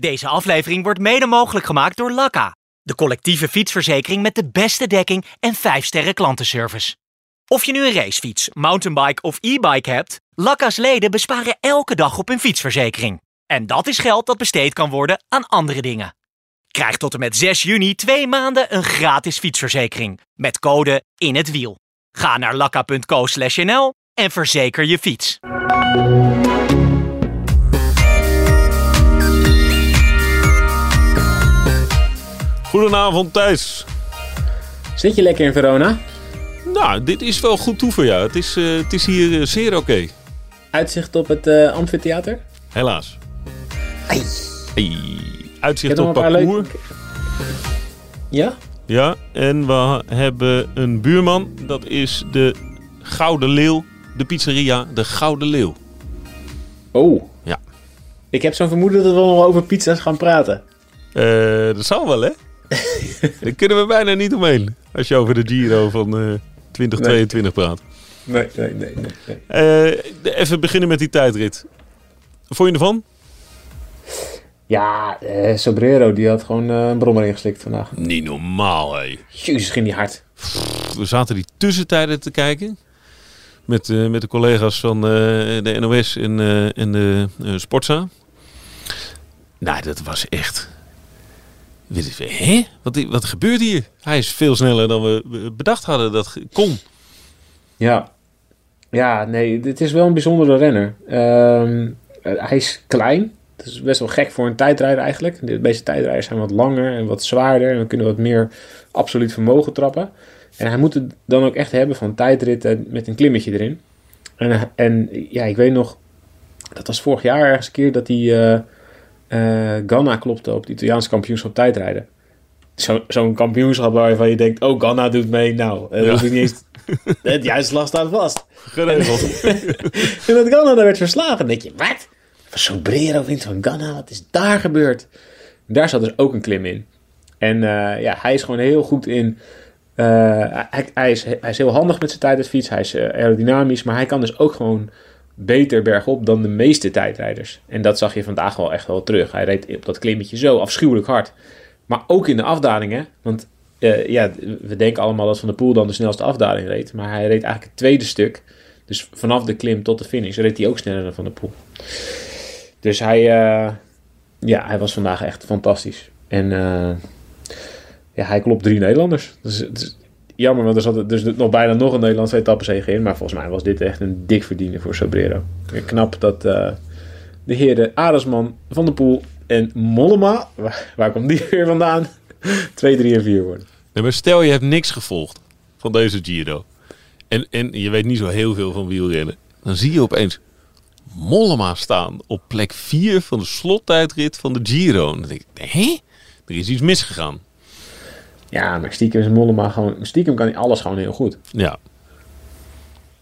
Deze aflevering wordt mede mogelijk gemaakt door Lakka, de collectieve fietsverzekering met de beste dekking en 5 sterren klantenservice. Of je nu een racefiets, mountainbike of e-bike hebt, Lakka's leden besparen elke dag op hun fietsverzekering. En dat is geld dat besteed kan worden aan andere dingen. Krijg tot en met 6 juni twee maanden een gratis fietsverzekering met code in het wiel. Ga naar lakka.co/nl en verzeker je fiets. Goedenavond Thijs. Zit je lekker in Verona? Nou, dit is wel goed toe voor jou. Het is, eh, het is hier eh, zeer oké. Uitzicht op het eh amfitheater? Helaas. Ai. Uitzicht op parcours. Ja? Ja, en we hebben een buurman. Dat is de Gouden Leeuw. De pizzeria De Gouden Leeuw. Oh. Ja. Ik heb zo'n vermoeden dat we nog over pizza's gaan praten. Eh, dat zal wel, hè? Daar kunnen we bijna niet omheen. Als je over de Giro van eh 2022 praat. Nee, nee, nee. nee, nee. Eh, even beginnen met die tijdrit. Vond je ervan? Ja, eh, Sobrero die had gewoon eh, een brommer ingeslikt vandaag. Niet normaal, hé. Jezus, ging die hard. We zaten die tussentijden te kijken. Met, eh, met de collega's van eh, de NOS en, eh, en de eh, Sportza. Nou, dat was echt... Weet je, Hè? Wat, wat gebeurt hier? Hij is veel sneller dan we bedacht hadden dat kon. Ja. Ja, nee, dit is wel een bijzondere renner. Ehm, eh, hij is klein. Dat is best wel gek voor een tijdrijder eigenlijk. De meeste tijdrijders zijn wat langer en wat zwaarder. En we kunnen wat meer absoluut vermogen trappen. En hij moet het dan ook echt hebben van tijdritten met een klimmetje erin. En, en ja, ik weet nog, dat was vorig jaar ergens een keer dat hij eh eh, Ganna klopte op het Italiaanse kampioenschap tijdrijden. Zo- Zo'n kampioenschap waarvan je denkt, oh Ganna doet mee. Nou, eh, Ja. hoef ik niet eens... Het juiste slag staat vast. Geregeld. En dat Ganna daar werd verslagen. Dan denk je, wat? Van Sobrero wint van Ganna, wat is daar gebeurd? Daar zat dus ook een klim in. En eh, ja, hij is gewoon heel goed in... hij, hij, is, hij is heel handig met zijn tijdritfiets. Hij is aerodynamisch. Maar hij kan dus ook gewoon beter bergop dan de meeste tijdrijders. En dat zag je vandaag wel echt wel terug. Hij reed op dat klimmetje zo afschuwelijk hard. Maar ook in de afdalingen. Want eh, ja, we denken allemaal dat Van der Poel dan de snelste afdaling reed. Maar hij reed eigenlijk het tweede stuk. Dus vanaf de klim tot de finish reed hij ook sneller dan Van der Poel. Dus hij, eh, ja, hij was vandaag echt fantastisch. En eh, ja, hij klopt drie Nederlanders. Dus, jammer, want er zat dus nog bijna nog een Nederlandse etappenzege in. Maar volgens mij was dit echt een dik verdiener voor Sobrero. Knap dat eh, de heren Aresman, Van der Poel en Mollema, waar, komt die weer vandaan? 2, 3 en 4 worden. Maar stel je hebt niks gevolgd van deze Giro. En, en je weet niet zo heel veel van wielrennen. Dan zie je opeens Mollema staan op plek 4 van de slottijdrit van de Giro. En dan denk ik, hé? Er is iets misgegaan. Ja, maar stiekem is Mollema gewoon... Stiekem kan hij alles gewoon heel goed. Ja,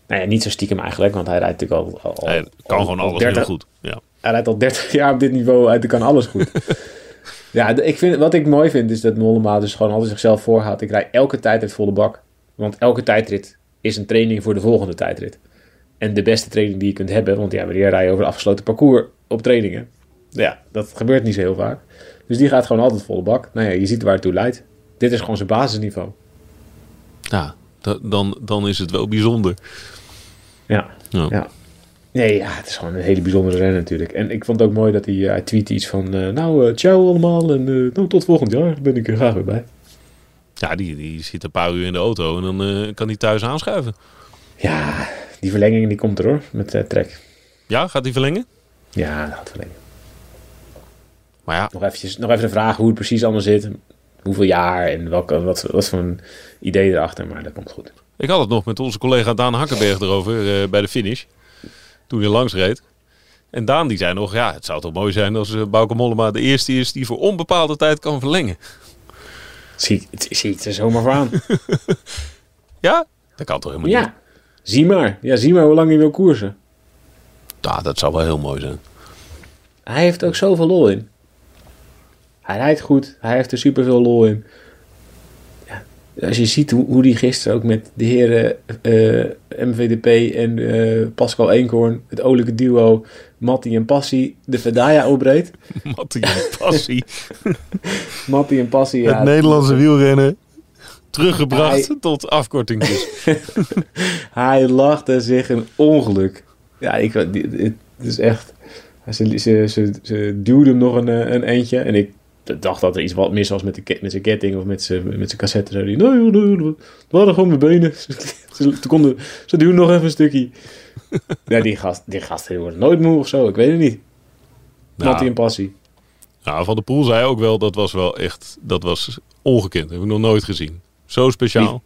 Nou ja, niet zo stiekem eigenlijk, want hij rijdt natuurlijk al... al hij kan al- gewoon al alles 30 heel goed. Ja. Hij rijdt al 30 jaar op dit niveau uit, hij kan alles goed. ja, ik vind, wat ik mooi vind is dat Mollema dus gewoon altijd zichzelf voorhoudt. Ik rijd elke tijdrit volle bak. Want elke tijdrit is een training voor de volgende tijdrit. En de beste training die je kunt hebben, want ja, wanneer rij je over een afgesloten parcours op trainingen? Ja, dat gebeurt niet zo heel vaak. Dus die gaat gewoon altijd volle bak. Nou ja, je ziet waar het toe leidt. Dit is gewoon zijn basisniveau. Ja, da- dan, dan is het wel bijzonder. Ja. Ja. Ja. Nee, ja, het is gewoon een hele bijzondere renner natuurlijk. En ik vond het ook mooi dat hij, eh, hij tweette iets van... eh, nou, eh, ciao allemaal en nou, tot volgend jaar. Ben ik er graag weer bij. Ja, die, die zit een paar uur in de auto en dan kan hij thuis aanschuiven. Ja, die verlenging die komt er hoor, met Trek. Ja, gaat hij verlengen? Ja, dat gaat verlengen. Maar ja, Nog, eventjes, nog even de vraag hoe het precies allemaal zit. Hoeveel jaar en welke, wat, wat voor een idee erachter. Maar dat komt goed. ik had het nog met onze collega Daan Hakkenberg erover eh, bij de finish. Toen hij langs reed. En Daan die zei nog, ja, het zou toch mooi zijn als uh, Bauke Mollema de eerste is die voor onbepaalde tijd kan verlengen. Zie, zie het er zomaar voor aan. Ja? Dat kan toch helemaal niet? ja, zie maar. Ja, zie maar hoe lang hij wil koersen. Ja, dat zou wel heel mooi zijn. Hij heeft ook zoveel lol in. Hij rijdt goed. Hij heeft er superveel lol in. Ja, als je ziet hoe, hoe die gisteren ook met de heren eh, MVDP en eh, Pascal Eenkhoorn, het olijke duo Matti en Passie, de Verdaya opbreed. Mattie en passie. Matti en Passie, ja. het Nederlandse wielrennen teruggebracht Hij- tot afkortingjes. Hij lachte zich een ongeluk. Ja, ik, het is echt... Ze, ze, ze, ze duwde hem nog een, eh, een eentje. En ik dacht dat er iets wat mis was met, de, met zijn ketting of met zijn, met zijn cassette. Zei hij, nee, nee, het waren gewoon mijn benen. Ze, konden, ze duwden nog even een stukje. Ja, die gast, die gast die wordt nooit moe of zo. Ik weet het niet. Nou. Mattie en Passie. Nou, Van der Poel zei ook wel, dat was wel echt, dat was ongekend. heb ik nog nooit gezien. Zo speciaal.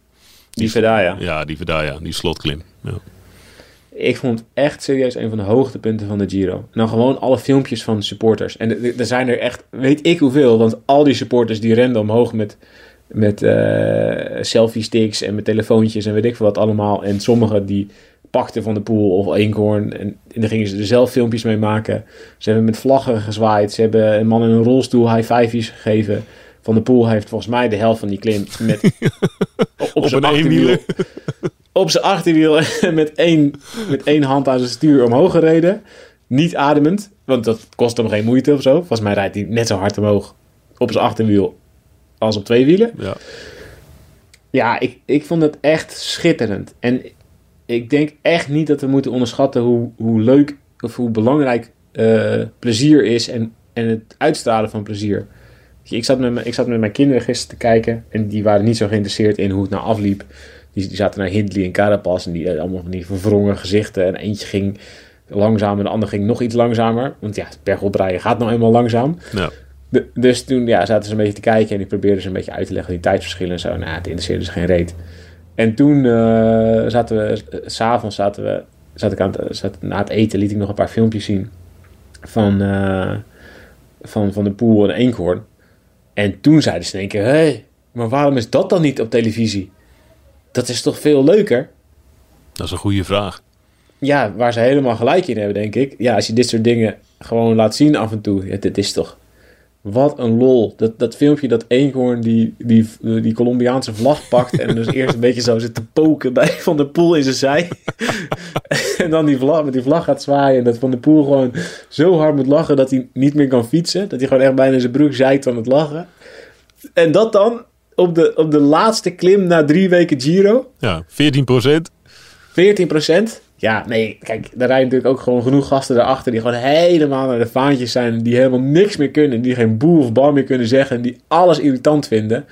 Die Verdaya. Ja, die Verdaya, die slotklim. Ja. Ik vond het echt serieus een van de hoogtepunten van de Giro. Nou, gewoon alle filmpjes van supporters. En er- zijn er echt, weet ik hoeveel. Want al die supporters die renden omhoog met, met eh, selfie sticks en met telefoontjes en weet ik veel wat allemaal. En sommigen die pakten van de pool of eenhoorn. En, en daar gingen ze er zelf filmpjes mee maken. Ze hebben met vlaggen gezwaaid. Ze hebben een man in een rolstoel high five's gegeven. Van de Poel heeft volgens mij de helft van die klim met, op, Op zijn achterwiel op zijn achterwiel met één, met één hand aan zijn stuur omhoog gereden. Niet ademend, want dat kost hem geen moeite of zo. Volgens mij rijdt hij net zo hard omhoog op zijn achterwiel als op twee wielen. Ja. Ja, ik, ik vond het echt schitterend. En ik denk echt niet dat we moeten onderschatten hoe, hoe leuk of hoe belangrijk eh, plezier is en, en het uitstralen van plezier. Ik zat, met mijn, ik zat met mijn kinderen gisteren te kijken en die waren niet zo geïnteresseerd in hoe het nou afliep. Die, die zaten naar Hindley en Carapaz en die hadden allemaal van die verwrongen gezichten. En eentje ging langzaam en de ander ging nog iets langzamer. Want ja, bergop rijden gaat nou eenmaal langzaam. Ja. De- dus toen ja, zaten ze een beetje te kijken en ik probeerde ze een beetje uit te leggen die tijdsverschillen en zo. Nou, het interesseerde ze geen reet. En toen eh, zaten we, s s'avonds zaten we, zat ik aan het, zat, na het eten liet ik nog een paar filmpjes zien van, eh, van, van de poel en eenkhoorn. En toen zeiden ze in één keer, hé, hey, maar waarom is dat dan niet op televisie? Dat is toch veel leuker? Dat is een goede vraag. Ja, waar ze helemaal gelijk in hebben, denk ik. Ja, als je dit soort dingen gewoon laat zien af en toe. Ja, dit is toch... Wat een lol. Dat, dat filmpje dat Eenhoorn die, die, die Colombiaanse vlag pakt... en dus eerst een beetje zo zit te poken bij Van der Poel in zijn zij. en dan die vlag, met die vlag gaat zwaaien... en dat Van der Poel gewoon zo hard moet lachen... dat hij niet meer kan fietsen. Dat hij gewoon echt bijna zijn broek zeikt van het lachen. En dat dan op de, op de laatste klim na drie weken Giro... Ja, 14 procent. 14 Ja, nee, kijk, daar rijden natuurlijk ook gewoon genoeg gasten daarachter die gewoon helemaal naar de vaantjes zijn. Die helemaal niks meer kunnen. Die geen boe of bal meer kunnen zeggen. En die alles irritant vinden.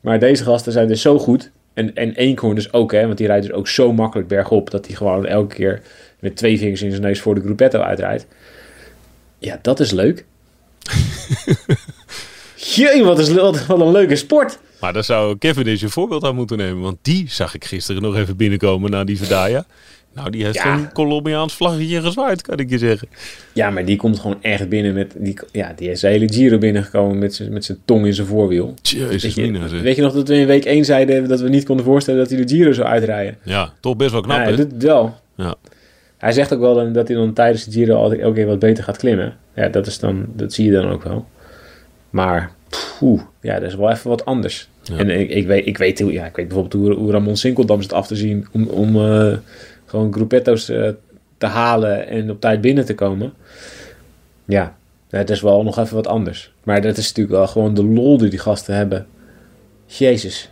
Maar deze gasten zijn dus zo goed. En, en Eenkhoorn dus ook, hè. Want die rijdt dus ook zo makkelijk bergop. Dat hij gewoon elke keer met twee vingers in zijn neus voor de gruppetto uitrijdt. Ja, dat is leuk. Jee, wat, is, wat, wat een leuke sport. Maar daar zou Kevin eens een voorbeeld aan moeten nemen. Want die zag ik gisteren nog even binnenkomen naar die Verdaya. Nou, die heeft Ja. een Colombiaans vlaggetje gezwaaid, kan ik je zeggen. Ja, maar die komt gewoon echt binnen met... Die, ja, die is de hele Giro binnengekomen met zijn met zijn tong in zijn voorwiel. Jezus, Weet je, mina, weet je nog dat we in week 1 zeiden dat we niet konden voorstellen dat hij de Giro zou uitrijden? Ja, toch best wel knap, hè? hij doet het wel. Ja. Hij zegt ook wel dan dat hij dan tijdens de Giro altijd elke keer wat beter gaat klimmen. Ja, dat, is dan, dat zie je dan ook wel. Maar, poeh, ja, dat is wel even wat anders. Ja. En ik, ik, weet, ik, weet ja, ik weet bijvoorbeeld hoe, hoe Ramon Sinkeldam zit af te zien om, om eh, gewoon gruppetto's eh, te halen en op tijd binnen te komen. Ja, dat is wel nog even wat anders. Maar dat is natuurlijk wel gewoon de lol die die gasten hebben. Jezus.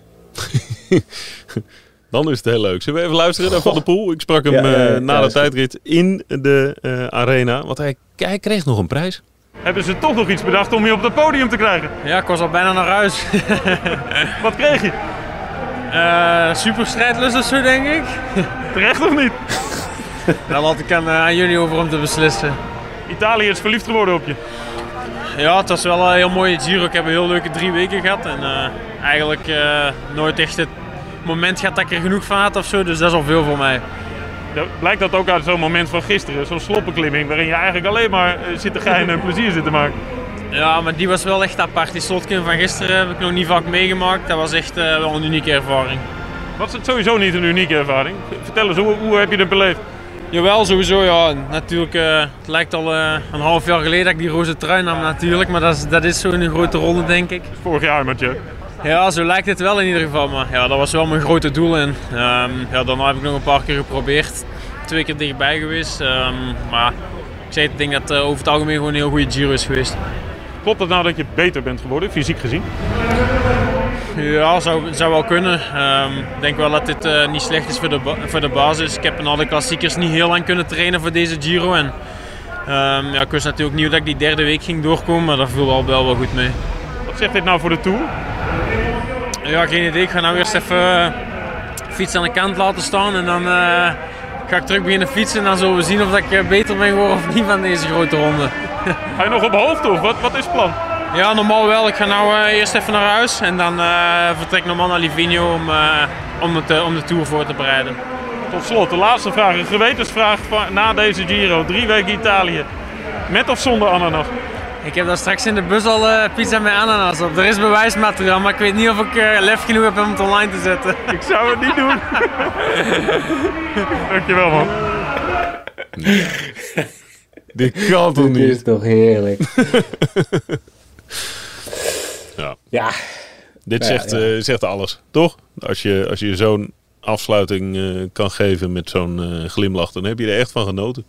Dan is het heel leuk. Zullen we even luisteren naar Van der Poel? Ik sprak hem Ja, ja, ja, eh, na ja, de tijdrit in de eh, arena. Want hij, hij kreeg nog een prijs. Hebben ze toch nog iets bedacht om je op het podium te krijgen? Ja, ik was al bijna naar huis. Wat kreeg je? Eh super strijdlust of zo, denk ik. Terecht of niet? Daar laat ik aan, eh, aan jullie over om te beslissen. Italië is verliefd geworden op je. Ja, het was wel een heel mooie Giro. Ik heb een heel leuke drie weken gehad. En eh, eigenlijk eh, nooit echt het moment gehad dat ik er genoeg van had of zo. Dus dat is al veel voor mij. Ja, Blijkt dat ook uit zo'n moment van gisteren, zo'n sloppenklimming, waarin je eigenlijk alleen maar eh, zit te geinen en plezier zit te maken. Ja, maar die was wel echt apart. Die slotkim van gisteren heb ik nog niet vaak meegemaakt. Dat was echt eh, wel een unieke ervaring. Wat is sowieso niet een unieke ervaring? Vertel eens, hoe, hoe heb je het beleefd? Jawel, sowieso. Ja. Natuurlijk, eh, het lijkt al eh, een half jaar geleden dat ik die roze trui nam natuurlijk. Maar dat is, dat is zo'n grote ronde, denk ik. Vorig jaar, Mathieu. Ja, zo lijkt het wel in ieder geval. Maar ja, dat was wel mijn grote doel. En ehm, ja, dan heb ik nog een paar keer geprobeerd. Twee keer dichtbij geweest. Ehm, maar ik zei, ik denk dat uh, over het algemeen gewoon een heel goede Giro is geweest. Klopt het nou dat je beter bent geworden, fysiek gezien? Ja, zou, zou wel kunnen. Ehm, ik denk wel dat dit uh, niet slecht is voor de, voor de basis. Ik heb in alle klassiekers niet heel lang kunnen trainen voor deze Giro. En, um, ja, ik wist natuurlijk niet dat ik die derde week ging doorkomen, maar dat viel al wel, wel goed mee. Wat zegt dit nou voor de Tour? Ja, geen idee. Ik ga nou eerst even uh, fiets aan de kant laten staan en dan uh, ga ik terug beginnen fietsen. En dan zullen we zien of ik beter ben geworden of niet van deze grote ronde. Ga je nog op hoofd of wat, wat is het plan? Ja, normaal wel. Ik ga nou uh, eerst even naar huis en dan uh, vertrek ik normaal naar Livigno om, uh, om, het, om de Tour voor te bereiden. Tot slot, de laatste vraag. Een gewetensvraag na deze Giro. Drie weken Italië. Met of zonder ananas? Ik heb daar straks in de bus al pizza met ananas op. Er is bewijsmateriaal, maar ik weet niet of ik lef genoeg heb om het online te zetten. Ik zou het niet doen. Dankjewel man. Dit kan toch niet? Dit is toch heerlijk. ja. ja. Dit Ja, zegt, ja. eh, zegt alles, toch? Als je, als je zo'n afsluiting eh, kan geven met zo'n eh, glimlach, dan heb je er echt van genoten.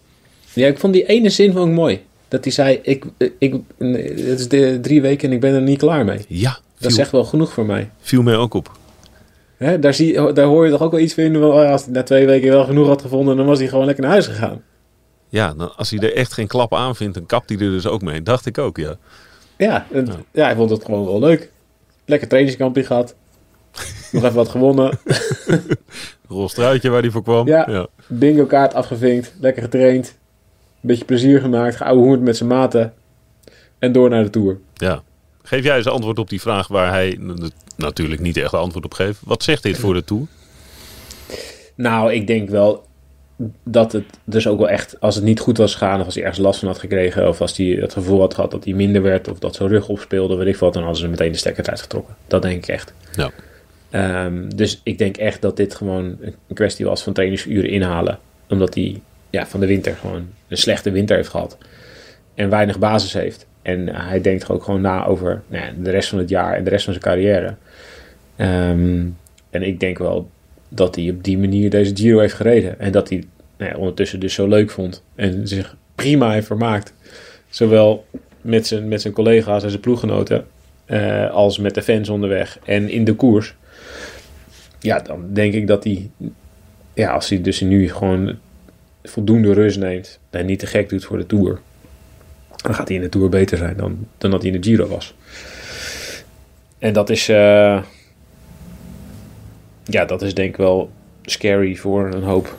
Ja, ik vond die ene zin ik mooi. Dat hij zei, ik, ik, het is de drie weken en ik ben er niet klaar mee. Ja, Dat is echt wel genoeg voor mij. viel mij ook op. Hè, daar, zie, daar hoor je toch ook wel iets van. wel, Als hij na twee weken wel genoeg had gevonden, dan was hij gewoon lekker naar huis gegaan. Ja, dan, als hij er echt geen klap aan vindt, dan kapt hij er dus ook mee. Dacht ik ook, ja. Ja, en, ja. hij vond het gewoon wel leuk. Lekker trainingskampje gehad. Nog even wat gewonnen. Rolstruitje waar hij voor kwam. Ja. ja. Bingo kaart afgevinkt. Lekker getraind. Een beetje plezier gemaakt. Geouwehoerd met zijn maten. En door naar de Tour. Ja. Geef jij eens antwoord op die vraag waar hij natuurlijk niet echt antwoord op geeft. Wat zegt dit voor de Tour? Nou, ik denk wel dat het dus ook wel echt, als het niet goed was gegaan, of als hij ergens last van had gekregen, of als hij het gevoel had gehad dat hij minder werd, of dat zijn rug opspeelde, weet ik wat, dan hadden ze meteen de stekker eruit getrokken. Dat denk ik echt. Ja. Ehm, dus ik denk echt dat dit gewoon een kwestie was van trainingsuren inhalen. Omdat hij ja, van de winter gewoon een slechte winter heeft gehad. En weinig basis heeft. En hij denkt ook gewoon na over nou ja, de rest van het jaar en de rest van zijn carrière. Ehm, en ik denk wel dat hij op die manier deze Giro heeft gereden. En dat hij nou ja, ondertussen dus zo leuk vond. En zich prima heeft vermaakt. Zowel met zijn, met zijn collega's en zijn ploeggenoten. eh, als met de fans onderweg. En in de koers. Ja, dan denk ik dat hij... Ja, als hij dus nu gewoon voldoende rust neemt. En niet te gek doet voor de Tour. Dan gaat hij in de Tour beter zijn dan, dan dat hij in de Giro was. En dat is... eh, ja, dat is denk ik wel scary voor een hoop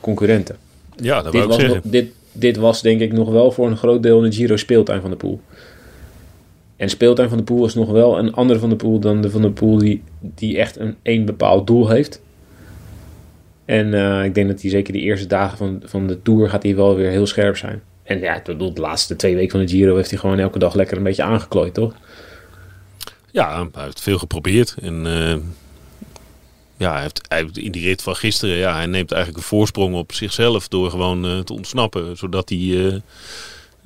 concurrenten. Ja, dat Dit wou ik was, nog- dit, dit was denk ik nog wel voor een groot deel de Giro speeltuin van de Poel. En speeltuin van de Poel is nog wel een andere van de Poel dan de van de Poel die, die echt een één bepaald doel heeft. En eh, ik denk dat hij zeker de eerste dagen van, van de Tour gaat hij wel weer heel scherp zijn. En ja, ik bedoel, de laatste twee weken van de Giro heeft hij gewoon elke dag lekker een beetje aangeklooid, toch? Ja, hij heeft veel geprobeerd. En eh, ja, hij heeft, hij heeft in die rit van gisteren, ja, hij neemt eigenlijk een voorsprong op zichzelf door gewoon eh, te ontsnappen. Zodat hij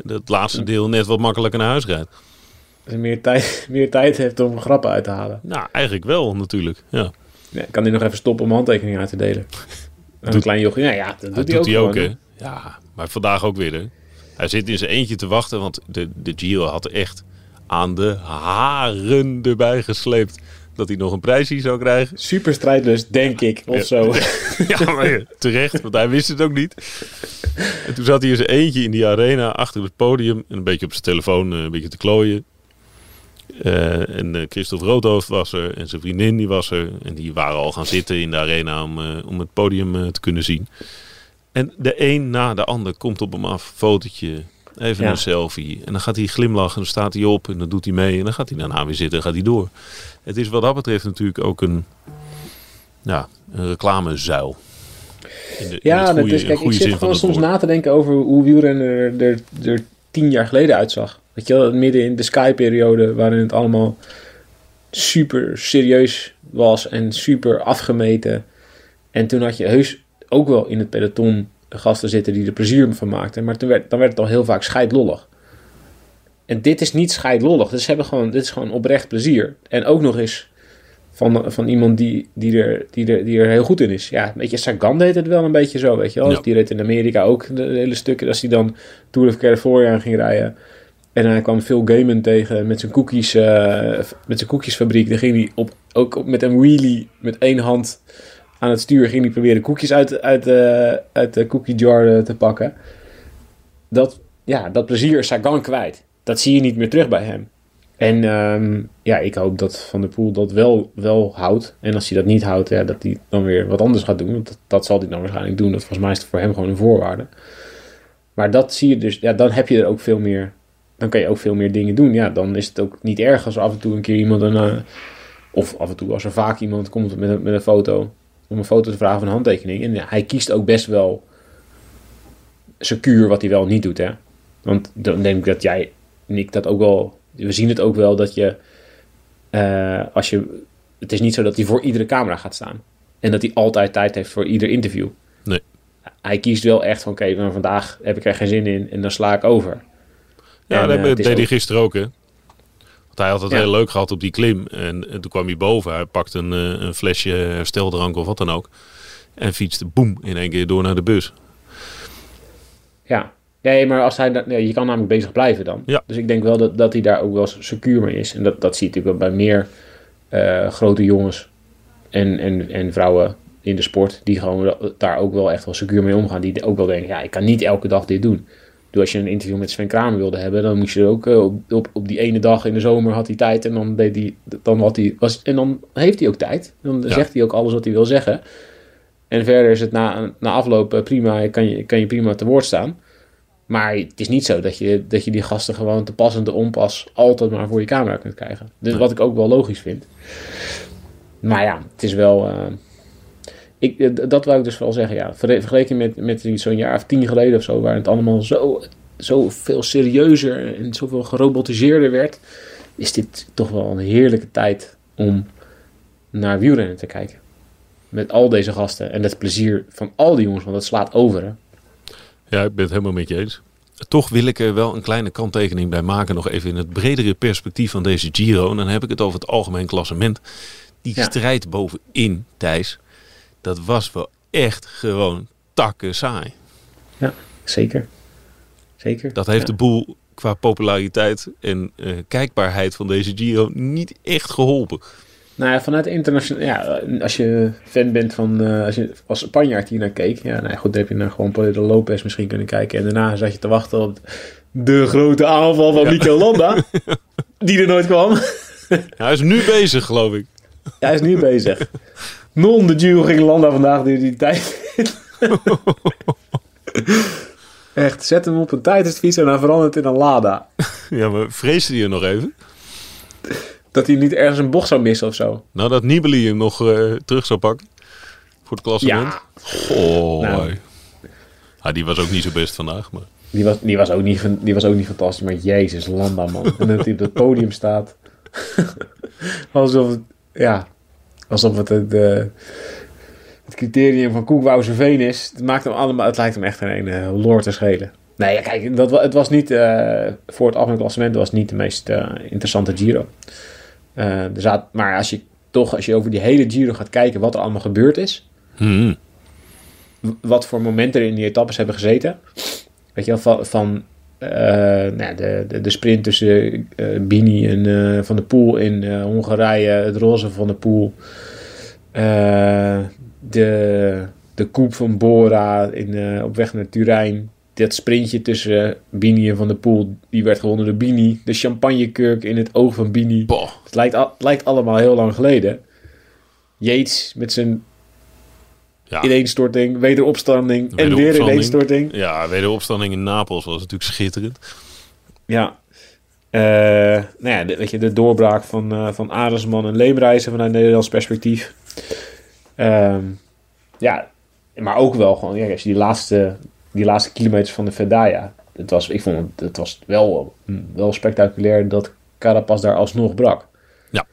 het laatste deel net wat makkelijker naar huis rijdt. Hij meer tijd, meer tijd heeft om grappen uit te halen. Nou, eigenlijk wel natuurlijk. Ja, Ja, kan hij nog even stoppen om handtekeningen uit te delen? Een Doet- klein jochie. Ja, ja, dat doet, dat doet hij ook, hè? Ja, maar vandaag ook weer, hè? Hij zit in zijn eentje te wachten, want de, de Giro had echt aan de haren erbij gesleept dat hij nog een prijsje zou krijgen. Super strijdlust, denk ik, of Ja. zo. Ja, maar ja, terecht, want hij wist het ook niet. En toen zat hij in zijn eentje in die arena achter het podium en een beetje op zijn telefoon eh, een beetje te klooien. Eh, en eh, Christophe Roodhoofd was er en zijn vriendin die was er. En die waren al gaan zitten in de arena om, om het podium te kunnen zien. En de een na de ander komt op hem af. Fotootje, even Ja. een selfie. En dan gaat hij glimlachen en dan staat hij op en dan doet hij mee. En dan gaat hij daarna weer zitten en gaat hij door. Het is wat dat betreft natuurlijk ook een, ja, een reclamezuil. In de, in Ja, dat is, in kijk, ik zit gewoon soms woord. na te denken over hoe wielrennen er, er, er tien jaar geleden uitzag. Weet je wel, midden in de Sky-periode, waarin het allemaal super serieus was en super afgemeten. En toen had je heus ook wel in het peloton gasten zitten die er plezier van maakten. Maar toen werd, dan werd het al heel vaak scheidlollig. en dit is niet scheidlollig. Dus ze hebben gewoon, dit is gewoon oprecht plezier. En ook nog eens van, van iemand die, die, er, die, er, die er heel goed in is. Ja, weet je, Sagan deed het wel een beetje zo, weet je wel. Ja. Dus die reed in Amerika ook de, hele stukken. Als hij dan Tour of California ging rijden. En hij kwam Phil Gaiman tegen met zijn koekjes, eh, met zijn koekjesfabriek. Dan ging hij op, ook op, met een wheelie met één hand aan het stuur ging hij proberen koekjes uit, uit, eh, uit de cookie jar eh, te pakken. Dat, ja, dat plezier is Sagan kwijt. Dat zie je niet meer terug bij hem. En ehm, ja, ik hoop dat Van der Poel dat wel, wel houdt. En als hij dat niet houdt, ja, dat hij dan weer wat anders gaat doen. Want dat, dat zal hij dan waarschijnlijk doen. Dat volgens mij is het voor hem gewoon een voorwaarde. Maar dat zie je dus, ja, dan heb je er ook veel meer. Dan kan je ook veel meer dingen doen. Ja, dan is het ook niet erg als af en toe een keer iemand een. eh, of af en toe als er vaak iemand komt met met een foto. Om een foto te vragen van een handtekening. En hij kiest ook best wel secuur wat hij wel niet doet, hè. Want dan denk ik dat jij en ik dat ook wel... We zien het ook wel dat je... eh, als je het is niet zo dat hij voor iedere camera gaat staan. En dat hij altijd tijd heeft voor ieder interview. Nee. Hij kiest wel echt van, oké, maar vandaag heb ik er geen zin in en dan sla ik over. Ja, En, dat eh, deed is hij ook- gisteren ook, hè. Hij had het Ja. heel leuk gehad op die klim. En, en toen kwam hij boven. Hij pakte een, eh, een flesje hersteldrank of wat dan ook. En fietste boem in één keer door naar de bus. Ja. Nee, maar als hij, dat- nee, je kan namelijk bezig blijven dan. Ja. Dus ik denk wel dat, dat hij daar ook wel secuur mee is. En dat, dat zie je natuurlijk wel bij meer eh, grote jongens en, en, en vrouwen in de sport. Die gewoon daar ook wel echt wel secuur mee omgaan. Die ook wel denken, ja, ik kan niet elke dag dit doen. Dus als je een interview met Sven Kramer wilde hebben, dan moest je ook eh, op, op, op die ene dag in de zomer had hij tijd. En dan, deed hij, dan, had hij, was, en dan heeft hij ook tijd. Dan Ja. zegt hij ook alles wat hij wil zeggen. En verder is het na, na afloop eh, prima, kan je, kan je prima te woord staan. Maar het is niet zo dat je, dat je die gasten gewoon te pas en te onpas altijd maar voor je camera kunt krijgen. Dus wat ik ook wel logisch vind. Maar ja, het is wel. eh, ik, eh, dat wou ik dus wel zeggen, ja. Vergeleken met, met zo'n jaar of tien geleden of zo, waar het allemaal zo, zo veel serieuzer en zoveel gerobotiseerder werd, is dit toch wel een heerlijke tijd om naar wielrennen te kijken. Met al deze gasten en het plezier van al die jongens, want dat slaat over. Hè? Ja, ik ben het helemaal met je eens. Toch wil ik er wel een kleine kanttekening bij maken. Nog even in het bredere perspectief van deze Giro. En dan heb ik het over het algemeen klassement. Die Ja. strijd bovenin, Thijs. Dat was wel echt gewoon takken saai. Zeker. Zeker. Dat heeft Ja. de boel qua populariteit en eh, kijkbaarheid van deze Giro niet echt geholpen. Nou ja, vanuit internationaal. Ja, als je fan bent van. eh, als je als Spanjaard hier naar keek. Ja, nou ja, goed, dan heb je naar gewoon Pedro Lopez misschien kunnen kijken. En daarna zat je te wachten op de grote aanval van Mikel Landa. die er nooit kwam. Hij is nu bezig, geloof ik. Hij is nu bezig. Non de Giro ging Landa vandaag die, die tijd. Echt, zet hem op een tijdensfiets en hij verandert in een Lada. Ja, maar vreesde hij er nog even? Dat hij niet ergens een bocht zou missen of zo. Nou, dat Nibali hem nog eh, terug zou pakken. Voor het klassement. Ja, Goh. Nou. Ah, die was ook niet zo best vandaag. Maar... Die was, die, was ook niet, die was ook niet fantastisch, maar jezus, Landa man. En dat hij op het podium staat. alsof het, ja, alsof het het, eh, het criterium van Koekwouserveen is. Het, maakt hem allemaal, het lijkt hem echt geen ene loor te schelen. Nee, kijk, dat, het was niet, eh, voor het algemeen klassement was het niet de meest eh, interessante Giro. Eh, er zat, maar als je toch, als je over die hele Giro gaat kijken wat er allemaal gebeurd is Hmm. wat voor momenten er in die etappes hebben gezeten. Weet je wel, van, van eh, nou de, de, de sprint tussen eh Bini en eh, Van der Poel in Hongarije, het roze van de Poel. De, de koep van Bora in, op weg naar Turijn. Dat sprintje tussen Bini en Van der Poel, die werd gewonnen door Bini. De champagnekurk in het oog van Bini. Boah. Het lijkt, al- het lijkt allemaal heel lang geleden. Yates met zijn Ja. ineenstorting, wederopstanding en weer Wederopstanding. ineenstorting. Ja, wederopstanding in Napels was natuurlijk schitterend. Ja. Eh, nou ja, de, weet je, de doorbraak van, eh van Arendsman en Leemreizen vanuit Nederlands perspectief. Ehm, ja, maar ook wel gewoon, ja, als je die laatste, die laatste kilometers van de Verdaya. Het was, ik vond het, het was wel, wel spectaculair dat Carapaz daar alsnog brak. Ja.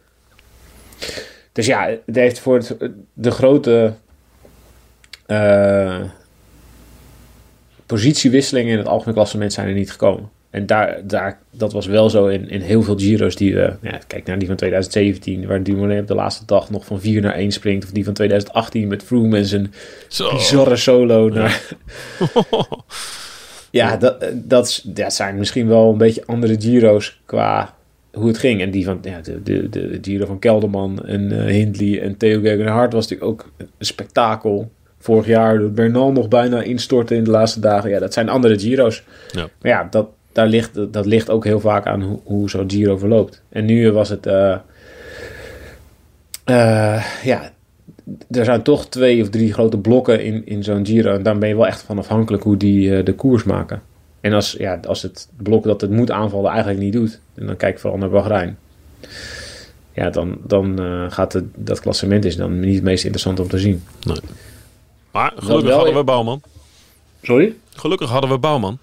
Dus ja, het heeft voor het, de grote eh, positiewisselingen in het algemeen klassement zijn er niet gekomen. En daar, daar, dat was wel zo in, in heel veel Giro's die we... Ja, kijk naar die van 2017, waar Dumoulin op de laatste dag nog van 4 naar 1 springt. Of die van 2018 met Froome en zijn Zo. bizarre solo naar... Ja, dat, dat, is- dat zijn misschien wel een beetje andere Giro's qua hoe het ging. En die van ja, de, de, de Giro van Kelderman en eh, Hindley en Theo Gegenhardt was natuurlijk ook een spektakel. Vorig jaar dat Bernal nog bijna instortte in de laatste dagen. Ja, dat zijn andere Giro's. Ja. Maar ja, dat, daar ligt, dat ligt ook heel vaak aan hoe, hoe zo'n Giro verloopt. En nu was het... eh, eh, ja, er zijn toch twee of drie grote blokken in, in zo'n Giro. En daar ben je wel echt van afhankelijk hoe die eh, de koers maken. En als, ja, als het blok dat het moet aanvallen eigenlijk niet doet. En dan kijk ik vooral naar Bahrein. Ja, dan, dan gaat het, dat klassement is dan niet het meest interessant om te zien. Maar gelukkig wel- hadden we Bouwman. Sorry? Gelukkig hadden we Bouwman.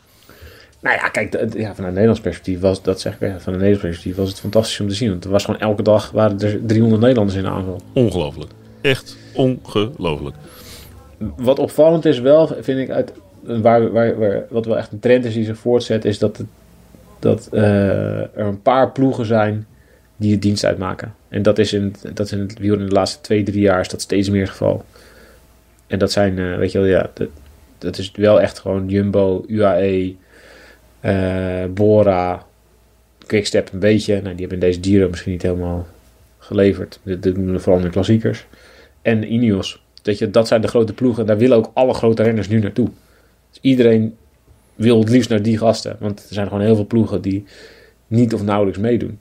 Nou ja, kijk, de- de- ja, vanuit Nederlands perspectief was dat zeg ik, ja, vanuit Nederlands perspectief was het fantastisch om te zien. Want er was gewoon elke dag waren er 300 Nederlanders in de aanval. Ongelooflijk. Echt ongelooflijk. Wat opvallend is wel, vind ik, uit, waar, waar, waar, wat wel echt een trend is die zich voortzet, is dat, het, dat eh, er een paar ploegen zijn die het dienst uitmaken. En dat is in dat is in het de laatste twee, drie jaar is dat steeds meer het geval. En dat zijn, eh, weet je wel, ja, dat, dat is wel echt gewoon Jumbo, UAE, eh, Bora, Quickstep een beetje. Nou, die hebben in deze Giro misschien niet helemaal geleverd. Dit doen we vooral in de klassiekers. En Ineos. Dat, je, dat zijn de grote ploegen. Daar willen ook alle grote renners nu naartoe. Dus iedereen wil het liefst naar die gasten. Want er zijn gewoon heel veel ploegen die niet of nauwelijks meedoen.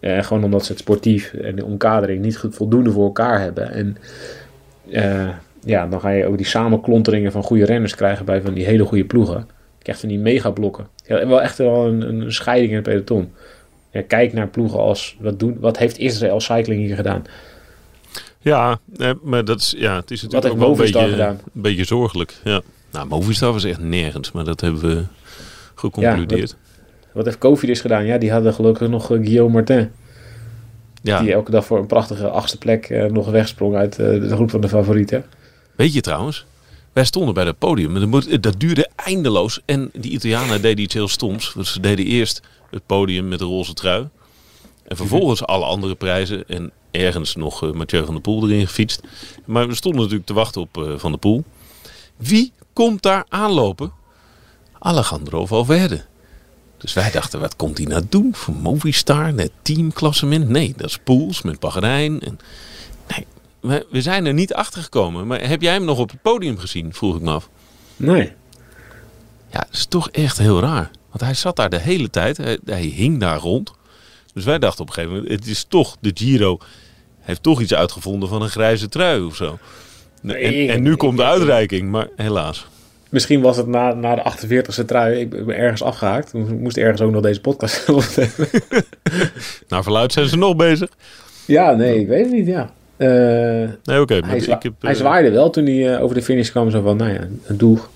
Eh, gewoon omdat ze het sportief en de omkadering niet goed voldoende voor elkaar hebben. En ja, dan ga je ook die samenklonteringen van goede renners krijgen bij van die hele goede ploegen. Je krijgt van die megablokken. Ja, wel echt wel een, een scheiding in het peloton. Ja, kijk naar ploegen als, wat, doen, wat heeft Israël Cycling hier gedaan? Ja, maar dat is, ja, het is Wat natuurlijk heeft ook wel een beetje, gedaan? een beetje zorgelijk. Ja. Nou, Movistar was echt nergens, maar dat hebben we geconcludeerd. Wat heeft Cofidis gedaan? Ja, die hadden gelukkig nog eh, Guillaume Martin. Ja, Die elke dag voor een prachtige achtste plek eh, nog wegsprong uit eh, de groep van de favorieten. Weet je trouwens, wij stonden bij het podium. dat Dat duurde eindeloos. En die Italianen deden iets heel stoms. Want ze deden eerst het podium met de roze trui. En vervolgens alle andere prijzen. En ergens nog eh, Mathieu van der Poel erin gefietst. Maar we stonden natuurlijk te wachten op eh, Van der Poel. Wie komt daar aanlopen? Alejandro Valverde. Dus wij dachten, wat komt hij nou doen? Voor Movistar, net teamklassement? Nee, dat is Poels met Bahrein. En we, we zijn er niet achter gekomen. Maar heb jij hem nog op het podium gezien? Vroeg ik me af. Nee. Ja, dat is toch echt heel raar. Want hij zat daar de hele tijd. Hij, hij hing daar rond. Dus wij dachten op een gegeven moment, het is toch de Giro. heeft toch iets uitgevonden van een grijze trui of zo. En, en nu komt de ik- uitreiking, maar helaas. Misschien was het na, na de 48e trui. Ik ben ergens afgehaakt. Ik moest ergens ook nog deze podcast opnemen. Naar verluid zijn ze nog bezig. ja, nee, ik weet het niet. Ja. Eh, Nee, oké. hij, zwa- ik heb, hij eh, zwaaide wel toen hij eh, over de finish kwam. Zo van, nou ja, een doeg.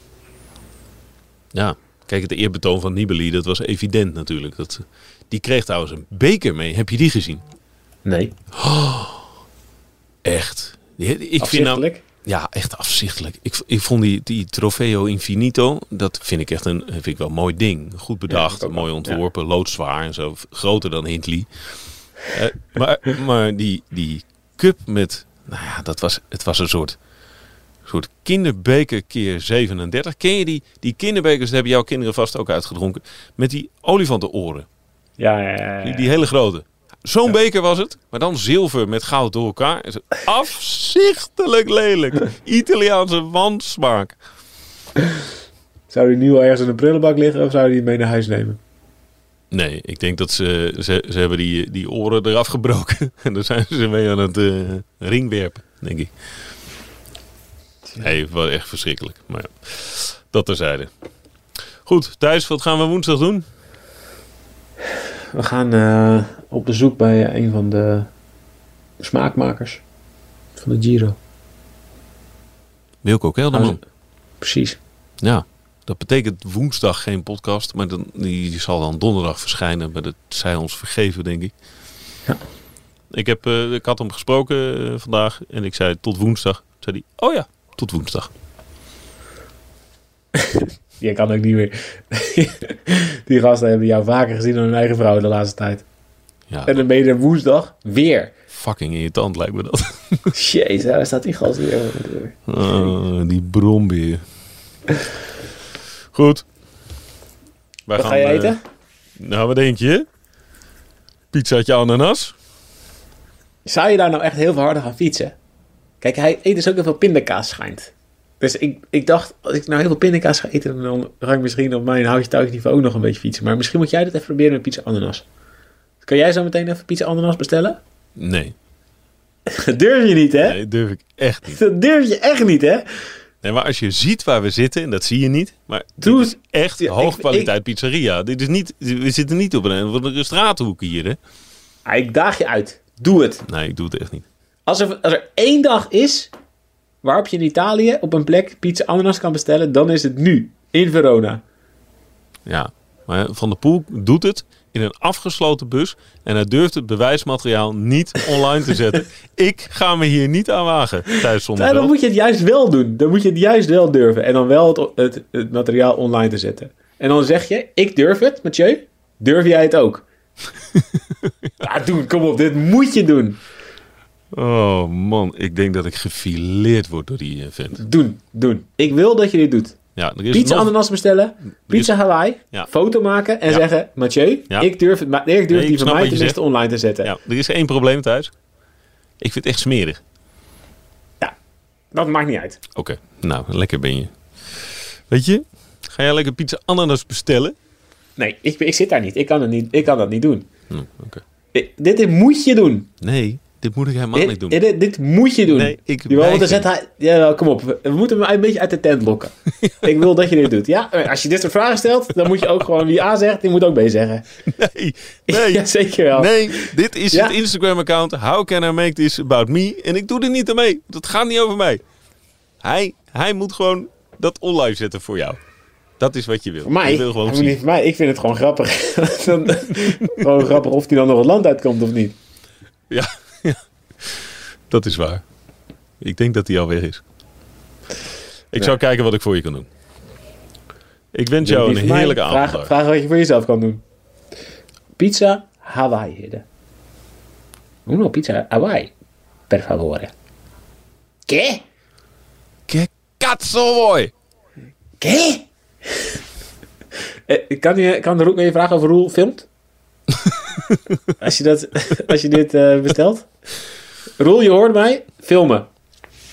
Ja, kijk, het eerbetoon van Nibali, dat was evident natuurlijk. Dat, die kreeg trouwens een beker mee. Heb je die gezien? Nee, Echt. Die- Ik vind nou, ja, echt afzichtelijk. Ik, ik vond die, die Trofeo Infinito, dat vind ik echt een, vind ik wel een mooi ding. Goed bedacht, mooi ontworpen, loodzwaar en zo. Groter dan Hindley. Maar, maar die, die cup met, nou ja, dat was, het was een soort, soort kinderbeker keer 37. Ken je die, die kinderbekers, dat hebben jouw kinderen vast ook uitgedronken, met die olifantenoren. Ja, ja, ja, ja. Die, die hele grote. Zo'n beker was het, maar dan zilver met goud door elkaar. Afzichtelijk lelijk. Italiaanse wansmaak. Zou die nu al ergens in de prullenbak liggen of zou die mee naar huis nemen? Nee, ik denk dat ze, ze, ze hebben die, die oren eraf gebroken. En daar zijn ze mee aan het eh, ringwerpen, denk ik. Nee, was echt verschrikkelijk. Maar ja, dat terzijde. Goed, Thijs, wat gaan we woensdag doen? We gaan eh, op bezoek bij een van de smaakmakers van de Giro. Wilco Kelderman. Precies. Ja, dat betekent woensdag geen podcast, maar dan, die, die zal dan donderdag verschijnen. Maar dat zij ons vergeven, denk ik. Ja. Ik, heb, eh, ik had hem gesproken eh, vandaag en ik zei tot woensdag. Zei hij, oh ja, tot woensdag. Je kan ook niet meer. die gasten hebben jou vaker gezien dan hun eigen vrouw de laatste tijd. Ja, En dan ben je er woensdag weer. fucking irritant lijkt me dat. Jezus, daar staat die gast weer. Oh, die brombeer. Goed. Wij Wat ga je eten? nou, wat denk je? Pizzaatje ananas? Zou je daar nou echt heel veel harder gaan fietsen? Kijk, hij eet dus ook heel veel pindakaas schijnt. Dus ik, ik dacht, als ik nou heel veel pindakaas ga eten, dan ga ik misschien op mijn houtje touwtje niveau ook nog een beetje fietsen. Maar misschien moet jij dat even proberen met pizza ananas. Kan jij zo meteen even pizza ananas bestellen? Nee. Dat durf je niet, hè? nee, durf ik echt niet. Dat durf je echt niet, hè? Nee, maar als je ziet waar we zitten, en dat zie je niet, maar Doe dit is echt Ja, hoogkwaliteit pizzeria. Dit is niet, we zitten niet op een, op een straathoek hier, hè? Ah, ik daag je uit. Doe het. Nee, ik doe het echt niet. Als er, als er één dag is waarop je in Italië op een plek pizza ananas kan bestellen, dan is het nu. In Verona. Ja, maar Van der Poel doet het in een afgesloten bus en hij durft het bewijsmateriaal niet online te zetten. ik ga me hier niet aan wagen thuis zonder Ja, dan geld. moet je het juist wel doen. Dan moet je het juist wel durven. En dan wel het, het, het materiaal online te zetten. En dan zeg je, ik durf het, Mathieu. Durf jij het ook? ja, doen. Kom op. Dit moet je doen. Oh man, ik denk dat ik gefileerd word door die eh, vent. Doen. Doen. Ik wil dat je dit doet. Ja, er is Pizza nog... ananas bestellen. Pizza Hawaii. Ja. Foto maken. En Ja. zeggen, Mathieu, Ja. ik durf, het, maar ik durf Nee, ik die van mij tenminste online te zetten. Ja, er is één probleem thuis. Ik vind het echt smerig. Dat maakt niet uit. Oké, nou, lekker ben je. Weet je, ga jij lekker pizza ananas bestellen? Nee, ik, ik zit daar niet. Ik kan, het niet. ik kan dat niet doen. Hm, Oké. Ik- dit, dit moet je doen. Nee, dit moet ik helemaal Dit, niet doen. dit, dit moet je doen. Nee, ik Jawel, want dan weiger. zet hij... Ja, kom op. We moeten hem een beetje uit de tent lokken. ik wil dat je dit doet. Ja, als je dit soort vragen stelt, dan moet je ook gewoon wie A zegt, die moet ook B zeggen. Nee, nee, ja, zeker wel. nee. Dit is Ja. het Instagram-account. How can I make this about me? En ik doe er niet aan mee. Dat gaat niet over mij. Hij, hij moet gewoon dat online zetten voor jou. Dat is wat je wil. Voor mij? Wil gewoon zien. niet voor mij. Ik vind het gewoon grappig. Dan- gewoon grappig of hij dan nog het land uitkomt of niet. Ja, ja, dat is waar. Ik denk dat hij al weg is. Ik Ja. zou kijken wat ik voor je kan doen. Ik wens jou een mij. heerlijke avond. vraag, wat je voor jezelf kan doen. Pizza Hawaii, hidden. Uno pizza Hawaii. Per favore. ¿Qué? Che cazzo vuoi? ¿Qué? Eh, kan, je, kan de Roel je vragen of Roel filmt? als, je dat, als je dit eh, bestelt. Roel, je hoort mij. Filmen.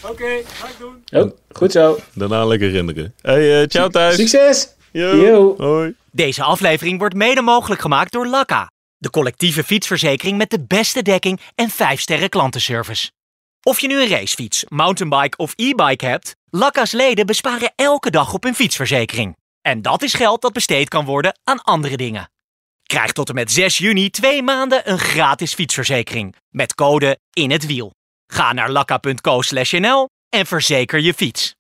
Oké, ga ik doen. Oh, goed zo. Daarna lekker renderen. Hey, eh, ciao thuis. Succes! Yo. Yo. Hoi. Deze aflevering wordt mede mogelijk gemaakt door Lakka. De collectieve fietsverzekering met de beste dekking en 5 sterren klantenservice. Of je nu een racefiets, mountainbike of e-bike hebt, Lakka's leden besparen elke dag op hun fietsverzekering. En dat is geld dat besteed kan worden aan andere dingen. Krijg tot en met 6 juni twee maanden een gratis fietsverzekering. Met code in het wiel. Ga naar lakka.co/nl en verzeker je fiets.